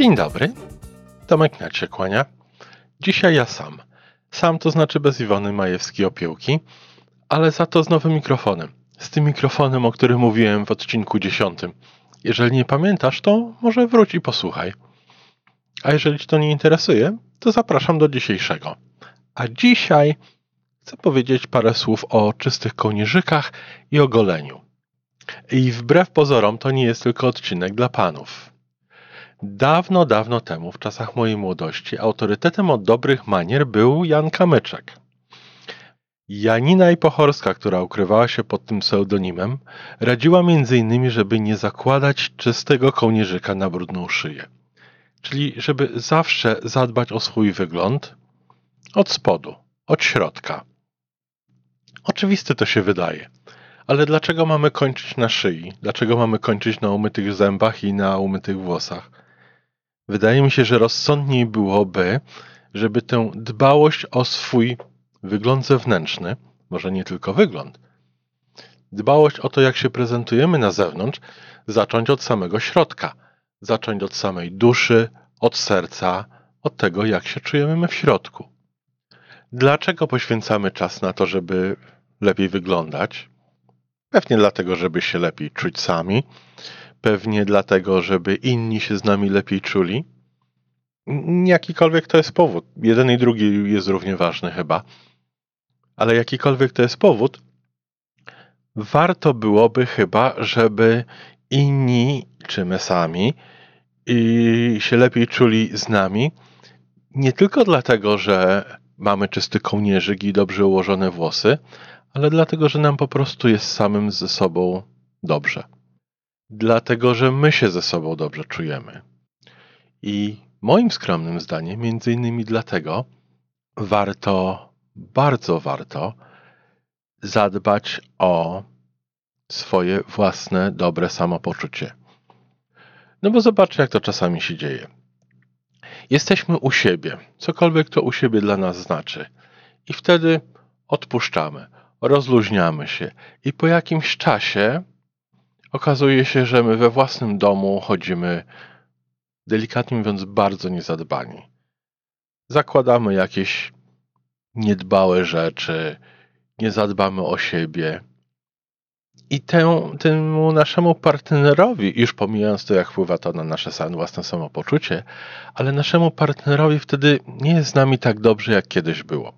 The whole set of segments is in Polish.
Dzień dobry. Tomek Net się kłania. Dzisiaj ja sam. Sam to znaczy bez Iwony Majewskiej-Opiełki, ale za to z nowym mikrofonem. Z tym mikrofonem, o którym mówiłem w odcinku 10. Jeżeli nie pamiętasz, to może wróć i posłuchaj. A jeżeli Cię to nie interesuje, to zapraszam do dzisiejszego. A dzisiaj chcę powiedzieć parę słów o czystych kołnierzykach i o goleniu. I wbrew pozorom to nie jest tylko odcinek dla panów. Dawno, dawno temu, w czasach mojej młodości, autorytetem od dobrych manier był Jan Kamyczek. Janina Ipochorska, która ukrywała się pod tym pseudonimem, radziła m.in., żeby nie zakładać czystego kołnierzyka na brudną szyję. Czyli żeby zawsze zadbać o swój wygląd od spodu, od środka. Oczywiste to się wydaje, ale dlaczego mamy kończyć na szyi? Dlaczego mamy kończyć na umytych zębach i na umytych włosach? Wydaje mi się, że rozsądniej byłoby, żeby tę dbałość o swój wygląd zewnętrzny, może nie tylko wygląd, dbałość o to, jak się prezentujemy na zewnątrz, zacząć od samego środka, zacząć od samej duszy, od serca, od tego, jak się czujemy my w środku. Dlaczego poświęcamy czas na to, żeby lepiej wyglądać? Pewnie dlatego, żeby się lepiej czuć sami, pewnie dlatego, żeby inni się z nami lepiej czuli. Jakikolwiek to jest powód. Jeden i drugi jest równie ważny chyba. Ale jakikolwiek to jest powód, warto byłoby chyba, żeby inni, czy my sami, i się lepiej czuli z nami. Nie tylko dlatego, że mamy czysty kołnierzyk i dobrze ułożone włosy, ale dlatego, że nam po prostu jest samym ze sobą dobrze. Dlatego, że my się ze sobą dobrze czujemy. I moim skromnym zdaniem, między innymi dlatego, warto, bardzo warto zadbać o swoje własne dobre samopoczucie. No bo zobaczcie, jak to czasami się dzieje. Jesteśmy u siebie, cokolwiek to u siebie dla nas znaczy, i wtedy odpuszczamy, rozluźniamy się, i po jakimś czasie okazuje się, że my we własnym domu chodzimy, delikatnie mówiąc, bardzo niezadbani. Zakładamy jakieś niedbałe rzeczy, nie zadbamy o siebie. I temu naszemu partnerowi, już pomijając to, jak wpływa to na nasze własne samopoczucie, ale naszemu partnerowi wtedy nie jest z nami tak dobrze, jak kiedyś było.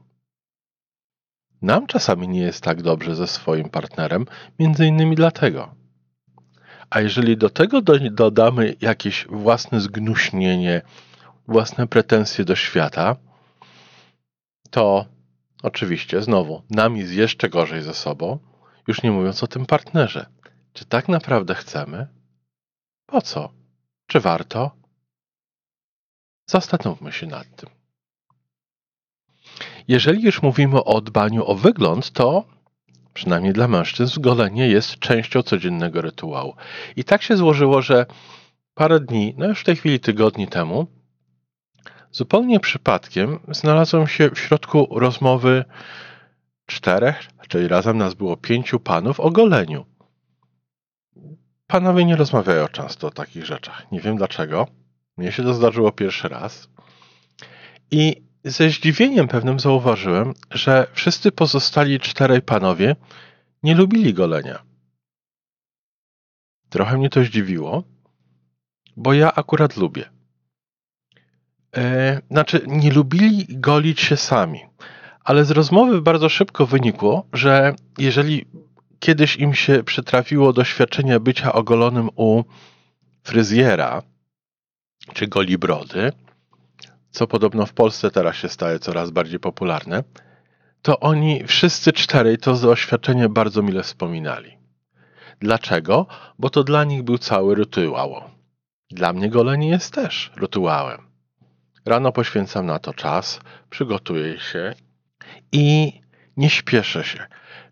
Nam czasami nie jest tak dobrze ze swoim partnerem, między innymi dlatego. A jeżeli do tego do, dodamy jakieś własne zgnuśnienie, własne pretensje do świata, to oczywiście znowu nam jest jeszcze gorzej ze sobą, już nie mówiąc o tym partnerze. Czy tak naprawdę chcemy? Po co? Czy warto? Zastanówmy się nad tym. Jeżeli już mówimy o dbaniu o wygląd, to przynajmniej dla mężczyzn, golenie jest częścią codziennego rytuału. I tak się złożyło, że parę dni, no już w tej chwili tygodni temu, zupełnie przypadkiem znalazłem się w środku rozmowy czterech, czyli razem nas było pięciu panów o goleniu. Panowie nie rozmawiają często o takich rzeczach. Nie wiem dlaczego. Mnie się to zdarzyło pierwszy raz. I ze zdziwieniem pewnym zauważyłem, że wszyscy pozostali czterej panowie nie lubili golenia. Trochę mnie to zdziwiło, bo ja akurat lubię. E, znaczy, nie lubili golić się sami, ale z rozmowy bardzo szybko wynikło, że jeżeli kiedyś im się przytrafiło doświadczenie bycia ogolonym u fryzjera czy goli brody, co podobno w Polsce teraz się staje coraz bardziej popularne, to oni wszyscy czterej to doświadczenie bardzo mile wspominali. Dlaczego? Bo to dla nich był cały rytuał. Dla mnie golenie jest też rytuałem. Rano poświęcam na to czas, przygotuję się i nie śpieszę się.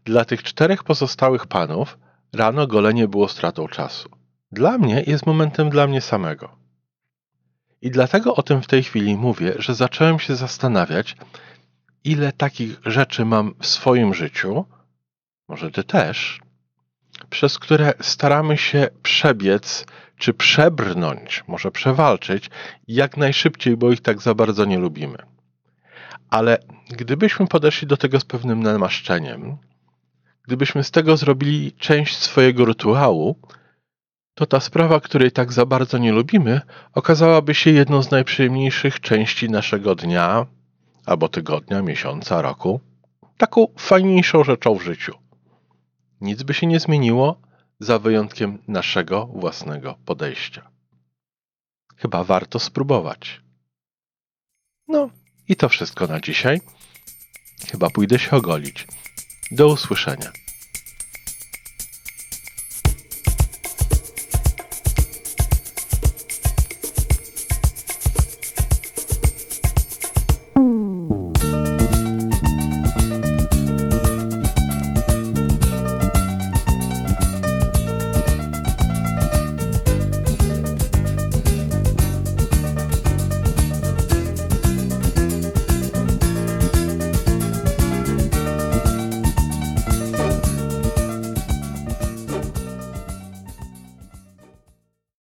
Dla tych czterech pozostałych panów rano golenie było stratą czasu. Dla mnie jest momentem dla mnie samego. I dlatego o tym w tej chwili mówię, że zacząłem się zastanawiać, ile takich rzeczy mam w swoim życiu, może ty też, przez które staramy się przebiec czy przebrnąć, może przewalczyć jak najszybciej, bo ich tak za bardzo nie lubimy. Ale gdybyśmy podeszli do tego z pewnym namaszczeniem, gdybyśmy z tego zrobili część swojego rytuału, to ta sprawa, której tak za bardzo nie lubimy, okazałaby się jedną z najprzyjemniejszych części naszego dnia, albo tygodnia, miesiąca, roku. Taką fajniejszą rzeczą w życiu. Nic by się nie zmieniło, za wyjątkiem naszego własnego podejścia. Chyba warto spróbować. No i to wszystko na dzisiaj. Chyba pójdę się ogolić. Do usłyszenia.